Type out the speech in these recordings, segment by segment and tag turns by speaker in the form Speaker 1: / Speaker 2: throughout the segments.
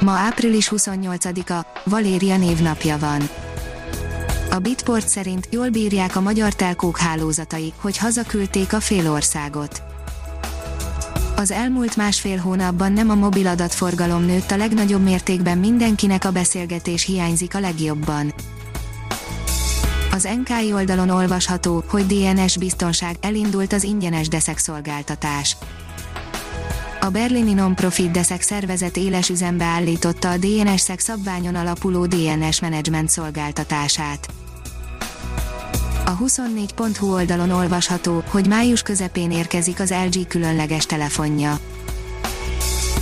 Speaker 1: Ma április 28-a, Valéria névnapja van. A Bitport szerint jól bírják a magyar telkók hálózatai, hogy hazaküldték a félországot. Az elmúlt másfél hónapban nem a mobil adatforgalom nőtt a legnagyobb mértékben mindenkinek a beszélgetés hiányzik a legjobban. Az NKI oldalon olvasható, hogy DNS biztonság elindult az ingyenes deszek szolgáltatás a berlini non-profit deszek szervezet éles üzembe állította a DNS-szek szabványon alapuló DNS menedzsment szolgáltatását. A 24.hu oldalon olvasható, hogy május közepén érkezik az LG különleges telefonja.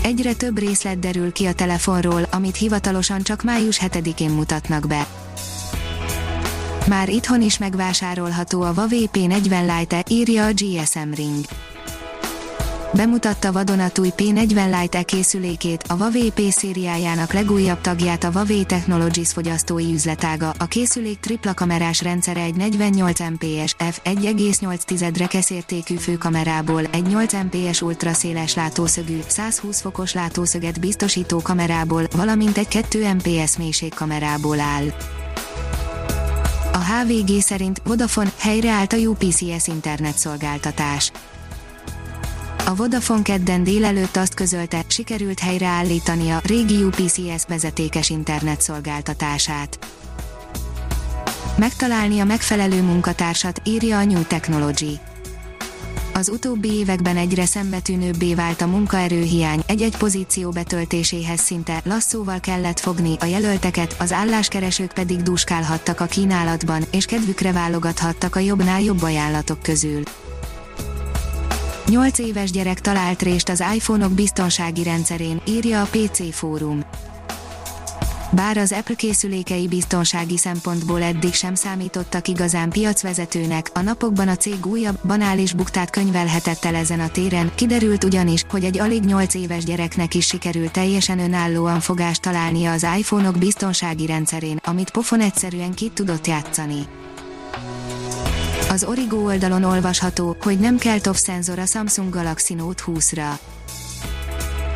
Speaker 1: Egyre több részlet derül ki a telefonról, amit hivatalosan csak május 7-én mutatnak be. Már itthon is megvásárolható a Huawei P40 Lite, írja a GSM Ring bemutatta vadonatúj P40 Lite készülékét, a Huawei P szériájának legújabb tagját a Huawei Technologies fogyasztói üzletága. A készülék tripla kamerás rendszere egy 48 MPS f1,8 rekeszértékű főkamerából, egy 8 MPS ultraszéles látószögű, 120 fokos látószöget biztosító kamerából, valamint egy 2 MPS mélységkamerából áll. A HVG szerint Vodafone helyreállt a UPCS internetszolgáltatás. A Vodafone kedden délelőtt azt közölte, sikerült helyreállítani a régi UPCS vezetékes internetszolgáltatását. Megtalálni a megfelelő munkatársat, írja a New Technology. Az utóbbi években egyre szembetűnőbbé vált a munkaerőhiány, egy-egy pozíció betöltéséhez szinte lasszóval kellett fogni a jelölteket, az álláskeresők pedig duskálhattak a kínálatban, és kedvükre válogathattak a jobbnál jobb ajánlatok közül. 8 éves gyerek talált részt az iPhone-ok biztonsági rendszerén, írja a PC fórum. Bár az Apple készülékei biztonsági szempontból eddig sem számítottak igazán piacvezetőnek, a napokban a cég újabb, banális buktát könyvelhetett el ezen a téren, kiderült ugyanis, hogy egy alig 8 éves gyereknek is sikerült teljesen önállóan fogást találnia az iPhone-ok biztonsági rendszerén, amit pofon egyszerűen ki tudott játszani. Az Origo oldalon olvasható, hogy nem kell TOF szenzor a Samsung Galaxy Note 20-ra.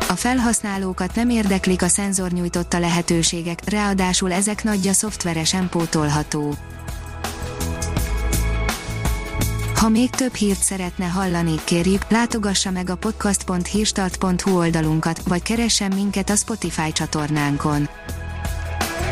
Speaker 1: A felhasználókat nem érdeklik a szenzor nyújtotta lehetőségek, ráadásul ezek nagyja szoftveresen pótolható. Ha még több hírt szeretne hallani, kérjük, látogassa meg a podcast.hírstart.hu oldalunkat, vagy keressen minket a Spotify csatornánkon